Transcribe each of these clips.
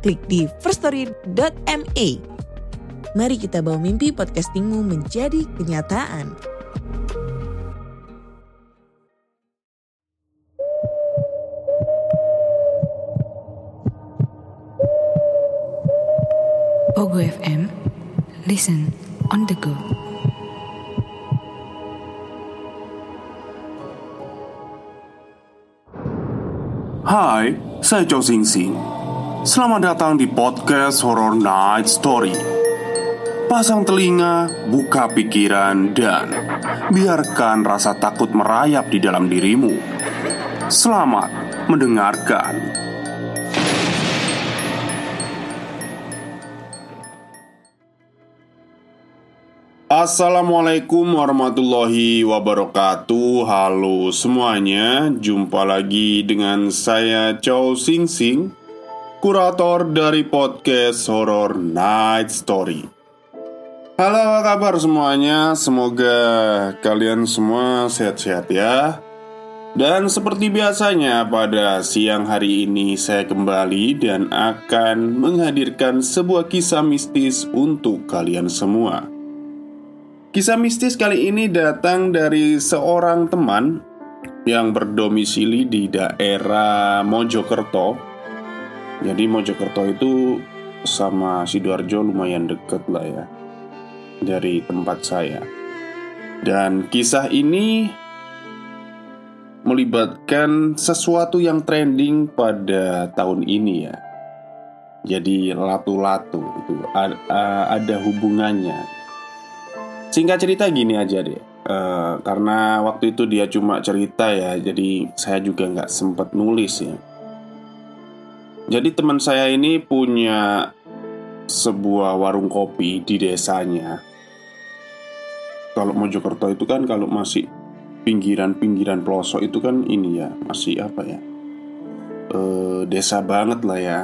klik di firststory.me. Mari kita bawa mimpi podcastingmu menjadi kenyataan. Pogo FM, listen on the go. Hai, saya Chow Sing Sing. Selamat datang di podcast Horror Night Story. Pasang telinga, buka pikiran, dan biarkan rasa takut merayap di dalam dirimu. Selamat mendengarkan. Assalamualaikum warahmatullahi wabarakatuh Halo semuanya Jumpa lagi dengan saya Chow Sing Sing Kurator dari podcast Horror Night Story. Halo apa kabar semuanya? Semoga kalian semua sehat-sehat ya. Dan seperti biasanya pada siang hari ini saya kembali dan akan menghadirkan sebuah kisah mistis untuk kalian semua. Kisah mistis kali ini datang dari seorang teman yang berdomisili di daerah Mojokerto. Jadi Mojokerto itu sama Sidoarjo lumayan deket lah ya dari tempat saya. Dan kisah ini melibatkan sesuatu yang trending pada tahun ini ya. Jadi latu-latu itu ada hubungannya Singkat cerita gini aja deh uh, Karena waktu itu dia cuma cerita ya Jadi saya juga nggak sempet nulis ya Jadi teman saya ini punya sebuah warung kopi di desanya. Kalau Mojokerto itu kan kalau masih pinggiran-pinggiran pelosok itu kan ini ya Masih apa ya uh, Desa banget lah ya.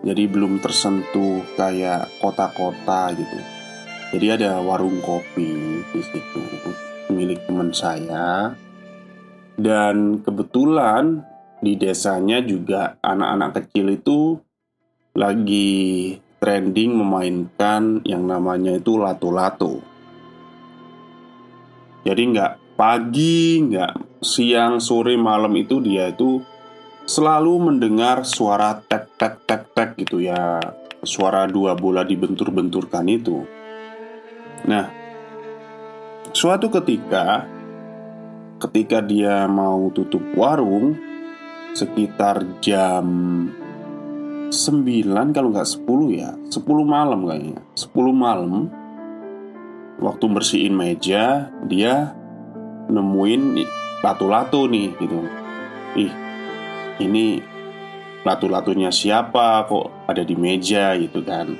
Jadi belum tersentuh kayak kota-kota gitu. Jadi ada warung kopi di situ milik teman saya. Dan kebetulan di desanya juga anak-anak kecil itu lagi trending memainkan yang namanya itu lato-lato. Jadi nggak pagi, nggak siang, sore, malam itu dia itu selalu mendengar suara tek tek tek tek gitu ya, suara dua bola dibentur-benturkan itu. Nah, suatu ketika ketika dia mau tutup warung sekitar jam 9 kalau nggak 10 ya. 10 malam kayaknya. 10 malam Waktu bersihin meja Dia nemuin latu-latu nih gitu. Ih ini latu-latunya siapa? Kok ada di meja gitu kan.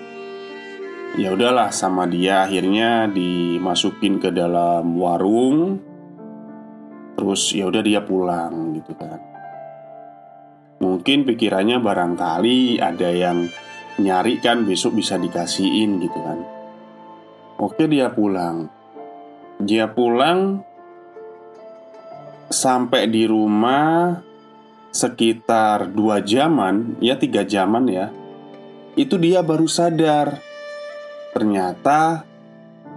Ya udahlah sama dia akhirnya dimasukin ke dalam warung. Terus ya udah dia pulang gitu kan mungkin pikirannya barangkali ada yang nyari kan besok bisa dikasihin gitu kan oke dia pulang dia pulang sampai di rumah sekitar dua jaman ya tiga jaman ya itu dia baru sadar Ternyata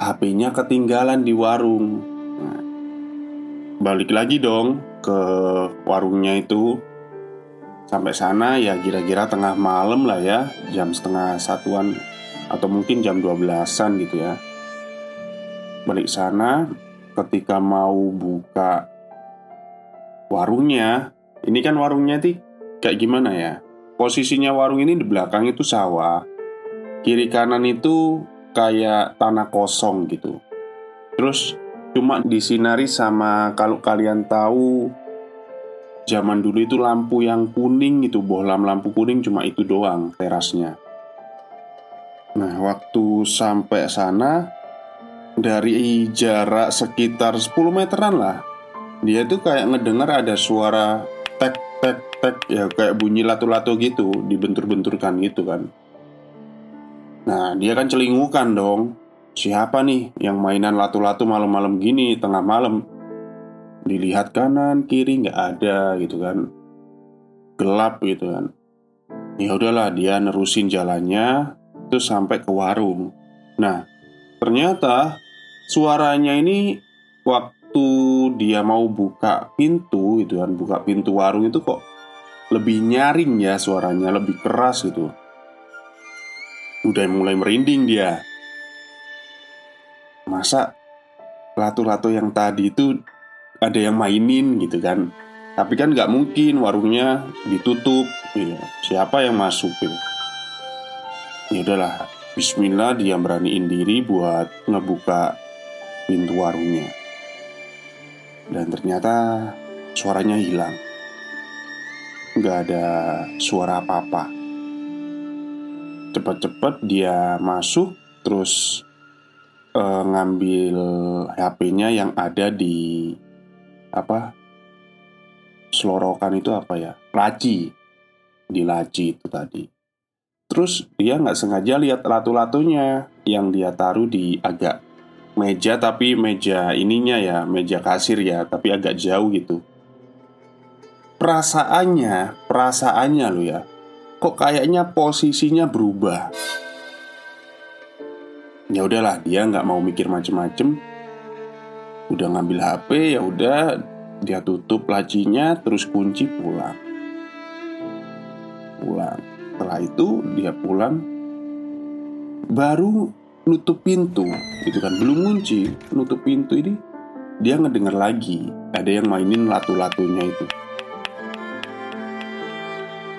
HP-nya ketinggalan di warung. Nah, balik lagi dong ke warungnya itu. Sampai sana ya kira-kira tengah malam lah ya, jam setengah satuan atau mungkin jam 12-an gitu ya. Balik sana ketika mau buka warungnya, ini kan warungnya sih kayak gimana ya? Posisinya warung ini di belakang itu sawah kiri kanan itu kayak tanah kosong gitu. Terus cuma disinari sama kalau kalian tahu zaman dulu itu lampu yang kuning itu bohlam lampu kuning cuma itu doang terasnya. Nah waktu sampai sana dari jarak sekitar 10 meteran lah dia tuh kayak ngedengar ada suara tek tek tek ya kayak bunyi latu-latu gitu dibentur-benturkan gitu kan. Nah dia kan celingukan dong. Siapa nih yang mainan latu-latu malam-malam gini tengah malam dilihat kanan kiri nggak ada gitu kan. Gelap gitu kan. Ya udahlah dia nerusin jalannya terus sampai ke warung. Nah ternyata suaranya ini waktu dia mau buka pintu gitu kan buka pintu warung itu kok lebih nyaring ya suaranya lebih keras gitu. Udah mulai merinding dia. Masa latu-latu yang tadi itu ada yang mainin gitu kan. Tapi kan nggak mungkin warungnya ditutup. Gitu. siapa yang masuk gitu ya udahlah Bismillah dia beraniin diri buat ngebuka pintu warungnya. Dan ternyata suaranya hilang. Nggak ada suara apa-apa. Cepat-cepat dia masuk terus uh, ngambil HP-nya yang ada di apa selorokan itu apa ya? Laci. Di laci itu tadi. Terus dia nggak sengaja lihat latu-latunya yang dia taruh di agak meja tapi meja ininya ya meja kasir ya tapi agak jauh gitu. Perasaannya perasaannya lo ya kok kayaknya posisinya berubah. Ya udahlah dia nggak mau mikir macem-macem udah ngambil HP ya udah dia tutup lacinya terus kunci pulang. Pulang. Setelah itu dia pulang baru nutup pintu gitu kan. Belum kunci nutup pintu ini dia ngedenger lagi. Ada yang mainin latu-latunya itu.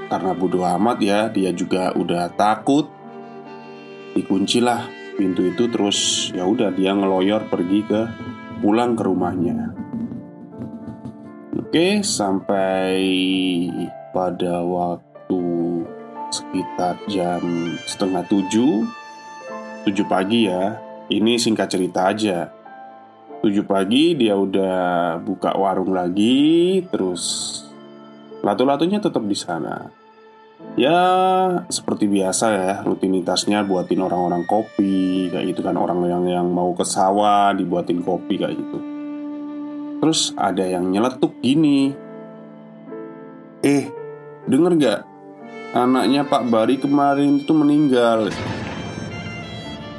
Karena bodoh amat ya dia juga udah takut. Dikuncilah pintu itu terus ya udah dia ngeloyor pergi ke pulang ke rumahnya. Oke, sampai pada waktu sekitar jam setengah tujuh, tujuh pagi ya. Ini singkat cerita aja. Tujuh pagi dia udah buka warung lagi, terus latu-latunya tetap di sana. Ya seperti biasa ya rutinitasnya buatin orang-orang kopi kayak gitu kan orang yang yang mau ke sawah dibuatin kopi kayak gitu. Terus ada yang nyeletuk gini. Eh, denger gak? Anaknya Pak Bari kemarin itu meninggal.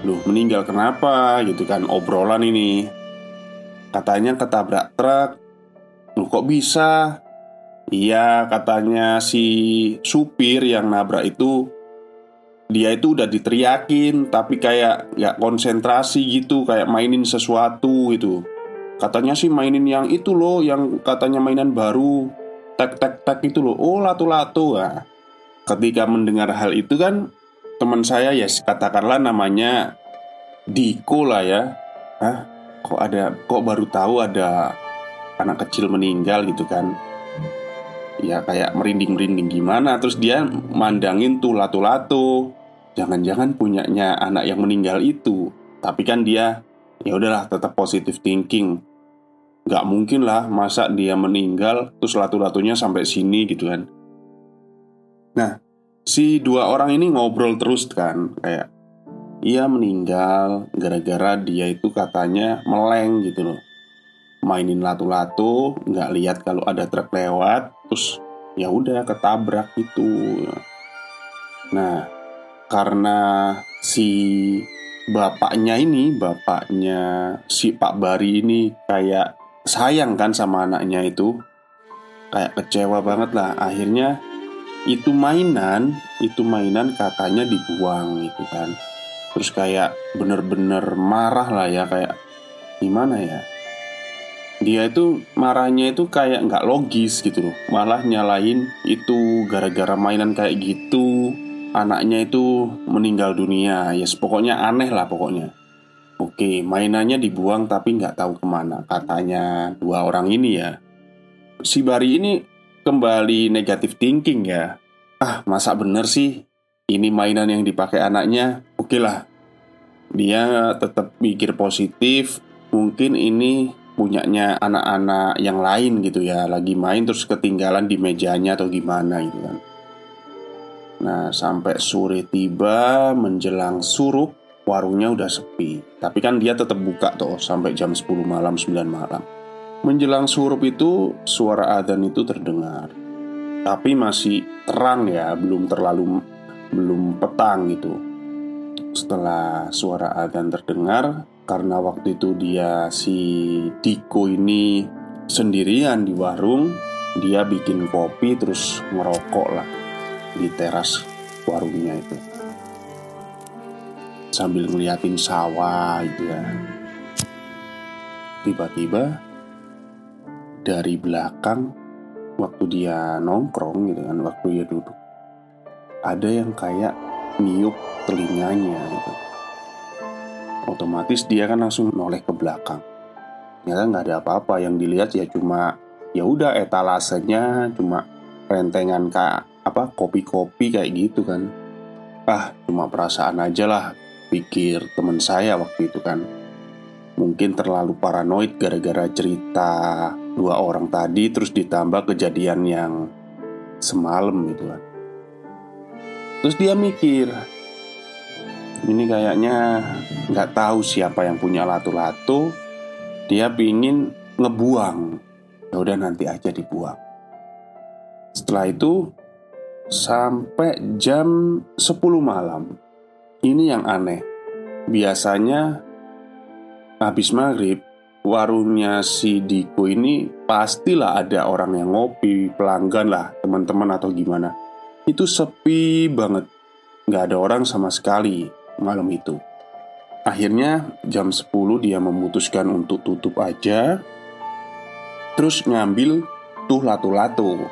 Loh, meninggal kenapa? Gitu kan obrolan ini. Katanya ketabrak truk. Loh, kok bisa? Iya, katanya si supir yang nabrak itu dia itu udah diteriakin tapi kayak nggak konsentrasi gitu kayak mainin sesuatu gitu. Katanya sih mainin yang itu loh yang katanya mainan baru tek tek tek itu loh. Oh latu latu nah, ketika mendengar hal itu kan teman saya ya katakanlah namanya Diko lah ya. Hah? kok ada kok baru tahu ada anak kecil meninggal gitu kan ya kayak merinding-merinding gimana. Terus dia mandangin tuh latu-latu jangan-jangan punyanya anak yang meninggal itu. Tapi kan dia ya udahlah tetap positif thinking. Nggak mungkin lah masa dia meninggal terus latu-latunya sampai sini gitu kan. Nah si dua orang ini ngobrol terus kan kayak ia meninggal gara-gara dia itu katanya meleng gitu loh mainin latu-latu nggak lihat kalau ada truk lewat terus ya udah ketabrak gitu. Nah karena si bapaknya ini bapaknya si Pak Bari ini kayak sayang kan sama anaknya itu. Kayak kecewa banget lah. Akhirnya itu mainan itu mainan katanya dibuang gitu kan. Terus kayak bener-bener marah lah ya kayak gimana ya dia itu marahnya itu kayak nggak logis gitu loh malah nyalain itu gara-gara mainan kayak gitu anaknya itu meninggal dunia ya yes, pokoknya aneh lah pokoknya oke mainannya dibuang tapi nggak tahu ke mana katanya dua orang ini ya si Bari ini kembali negatif thinking ya. Ah, masa bener sih ini mainan yang dipakai anaknya? Oke lah. Dia tetap mikir positif. Mungkin ini punyanya anak-anak yang lain gitu ya Lagi main terus ketinggalan di mejanya atau gimana gitu kan. Nah sampai sore tiba menjelang surup Warungnya udah sepi. Tapi kan dia tetap buka tuh sampai jam 10 malam 9 malam. Menjelang surup itu suara adzan itu terdengar. Tapi masih terang ya Belum terlalu belum petang gitu. Setelah suara adzan terdengar karena waktu itu dia si Diko ini sendirian di warung dia bikin kopi terus ngerokok lah di teras warungnya itu. Sambil ngeliatin sawah itu ya. Tiba-tiba dari belakang waktu dia nongkrong gitu kan waktu dia duduk ada yang kayak niup telinganya gitu otomatis dia kan langsung noleh ke belakang. Ternyata nggak ada apa-apa yang dilihat ya cuma ya udah etalasenya cuma rentengan kayak apa kopi-kopi kayak gitu kan. Ah cuma perasaan aja lah pikir teman saya waktu itu kan. Mungkin terlalu paranoid gara-gara cerita dua orang tadi terus ditambah kejadian yang semalam gitu kan. Terus dia mikir, ini kayaknya nggak tahu siapa yang punya lato-lato. Dia pingin ngebuang. Ya udah nanti aja dibuang. Setelah itu sampai jam 10 malam. Ini yang aneh. Biasanya habis maghrib warungnya si Diko ini pastilah ada orang yang ngopi, pelanggan lah, teman-teman atau gimana. Itu sepi banget, nggak ada orang sama sekali malam itu. Akhirnya jam 10 dia memutuskan untuk tutup aja Terus ngambil tuh lato-lato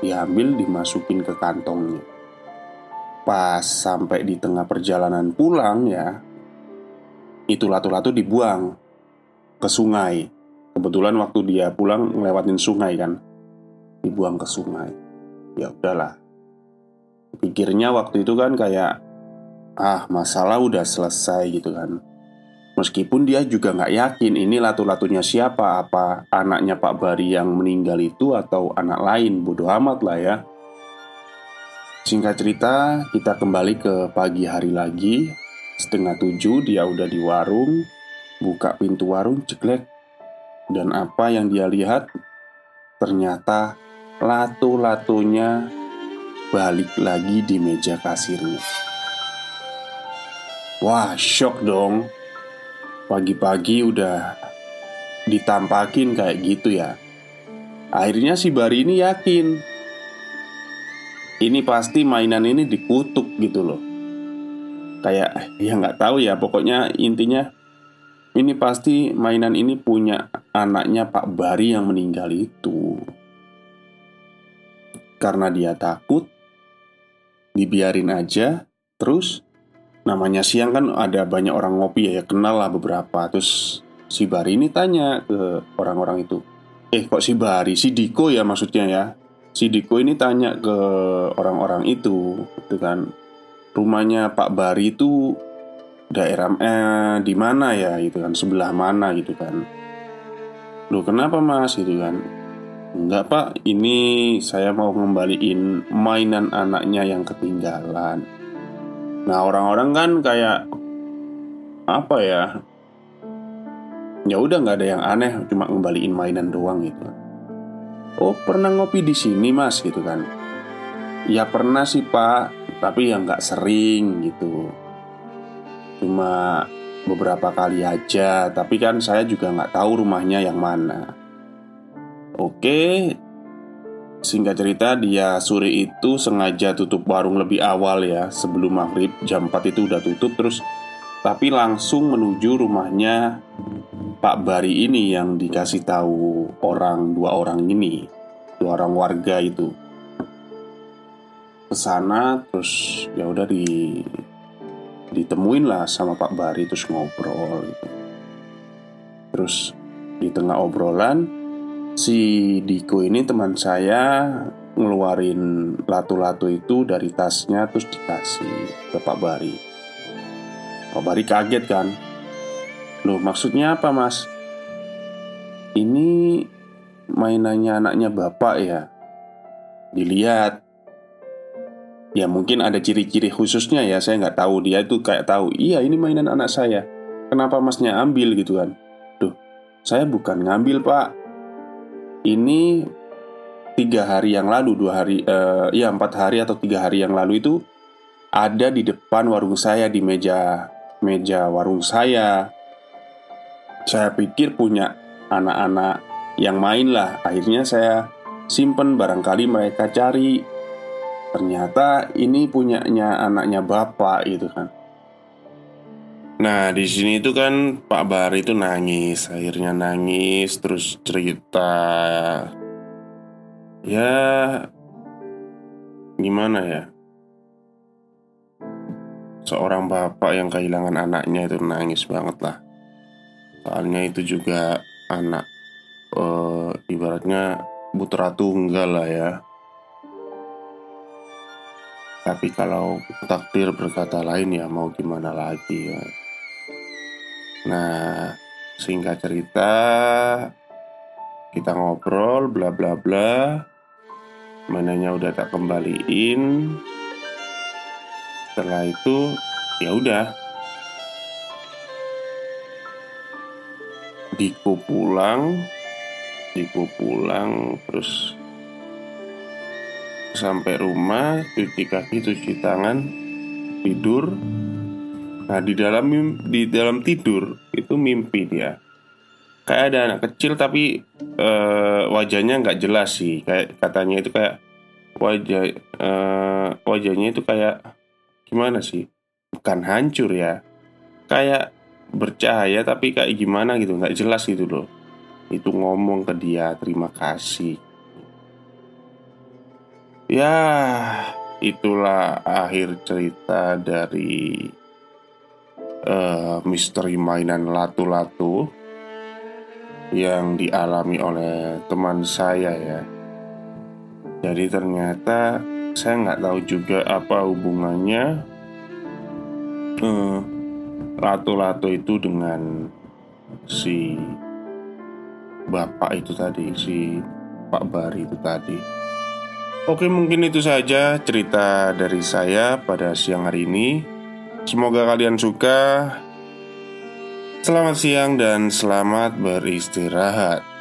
Diambil dimasukin ke kantongnya. Pas sampai di tengah perjalanan pulang ya Itu lato-lato dibuang ke sungai. Kebetulan waktu dia pulang ngelewatin sungai kan Dibuang ke sungai. Ya udahlah. Pikirnya waktu itu kan kayak ah masalah udah selesai gitu kan. Meskipun dia juga nggak yakin ini latu-latunya siapa Apa anaknya Pak Bari yang meninggal itu atau anak lain Bodoh amat lah ya. Singkat cerita kita kembali ke pagi hari lagi. Setengah tujuh dia udah di warung. Buka pintu warung ceklek. Dan apa yang dia lihat? Ternyata latu-latunya balik lagi di meja kasirnya Wah, shock dong. Pagi-pagi udah ditampakin kayak gitu ya. Akhirnya si Bari ini yakin ini pasti mainan ini dikutuk gitu loh. Kayak ya nggak tahu ya, pokoknya intinya ini pasti mainan ini punya anaknya Pak Bari yang meninggal itu. Karena dia takut, dibiarin aja, terus namanya siang kan ada banyak orang ngopi ya, ya kenal lah beberapa. Terus si Bari ini tanya ke orang-orang itu eh kok si Bari? Si Diko ya maksudnya ya? Si Diko ini tanya ke orang-orang itu gitu kan. Rumahnya Pak Bari itu daerah eh, di mana ya? Gitu kan sebelah mana? Gitu kan. Loh kenapa mas? Gitu kan. Enggak pak. Ini saya mau ngembaliin mainan anaknya yang ketinggalan Nah orang-orang kan kayak apa ya? Ya udah nggak ada yang aneh, cuma ngembaliin mainan doang gitu. Oh pernah ngopi di sini mas gitu kan? Ya pernah sih pak, tapi ya nggak sering gitu. Cuma beberapa kali aja, tapi kan saya juga nggak tahu rumahnya yang mana. Oke, Singkat cerita, dia sore itu sengaja tutup warung lebih awal ya Sebelum maghrib, jam 4 itu udah tutup terus Tapi langsung menuju rumahnya Pak Bari ini yang dikasih tahu orang dua orang ini Dua orang warga itu Ke sana terus ya udah di ditemuin lah sama Pak Bari terus ngobrol gitu. Terus di tengah obrolan si Diko ini teman saya ngeluarin latu-latu itu dari tasnya terus dikasih ke Pak Bari. Pak Bari kaget kan? Loh maksudnya apa mas? Ini mainannya anaknya bapak ya? Dilihat Ya mungkin ada ciri-ciri khususnya ya Saya nggak tahu Dia itu kayak tahu Iya ini mainan anak saya Kenapa masnya ambil gitu kan Duh saya bukan ngambil pak Ini tiga hari yang lalu dua hari uh, ya empat hari atau tiga hari yang lalu itu ada di depan warung saya di meja meja warung saya. Saya pikir punya anak-anak yang main lah. Akhirnya saya simpen barangkali mereka cari. Ternyata ini punyanya anaknya bapak gitu kan Nah di sini itu kan Pak Bahar itu nangis, akhirnya nangis terus cerita ya gimana ya? Seorang bapak yang kehilangan anaknya itu nangis banget lah. Soalnya itu juga anak uh, ibaratnya putra tunggal lah ya. Tapi kalau takdir berkata lain ya mau gimana lagi ya nah singkat cerita kita ngobrol bla bla bla. Mananya udah tak kembaliin. Setelah itu ya udah. Diko pulang Diko pulang terus sampai rumah cuci kaki cuci tangan tidur nah di dalam di dalam tidur itu mimpi dia. Kayak ada anak kecil tapi uh, wajahnya nggak jelas sih. Kayak katanya itu kayak wajah uh, wajahnya itu kayak gimana sih? Bukan hancur ya. Kayak bercahaya tapi kayak gimana gitu. Nggak jelas gitu loh. Itu ngomong ke dia terima kasih. Ya itulah akhir cerita dari uh, misteri mainan latu-latu yang dialami oleh teman saya ya. Jadi ternyata saya nggak tahu juga apa hubungannya uh, lato-lato itu dengan si bapak itu tadi, si Pak Bari itu tadi. Oke, mungkin itu saja cerita dari saya pada siang hari ini. Semoga kalian suka. Selamat siang dan selamat beristirahat.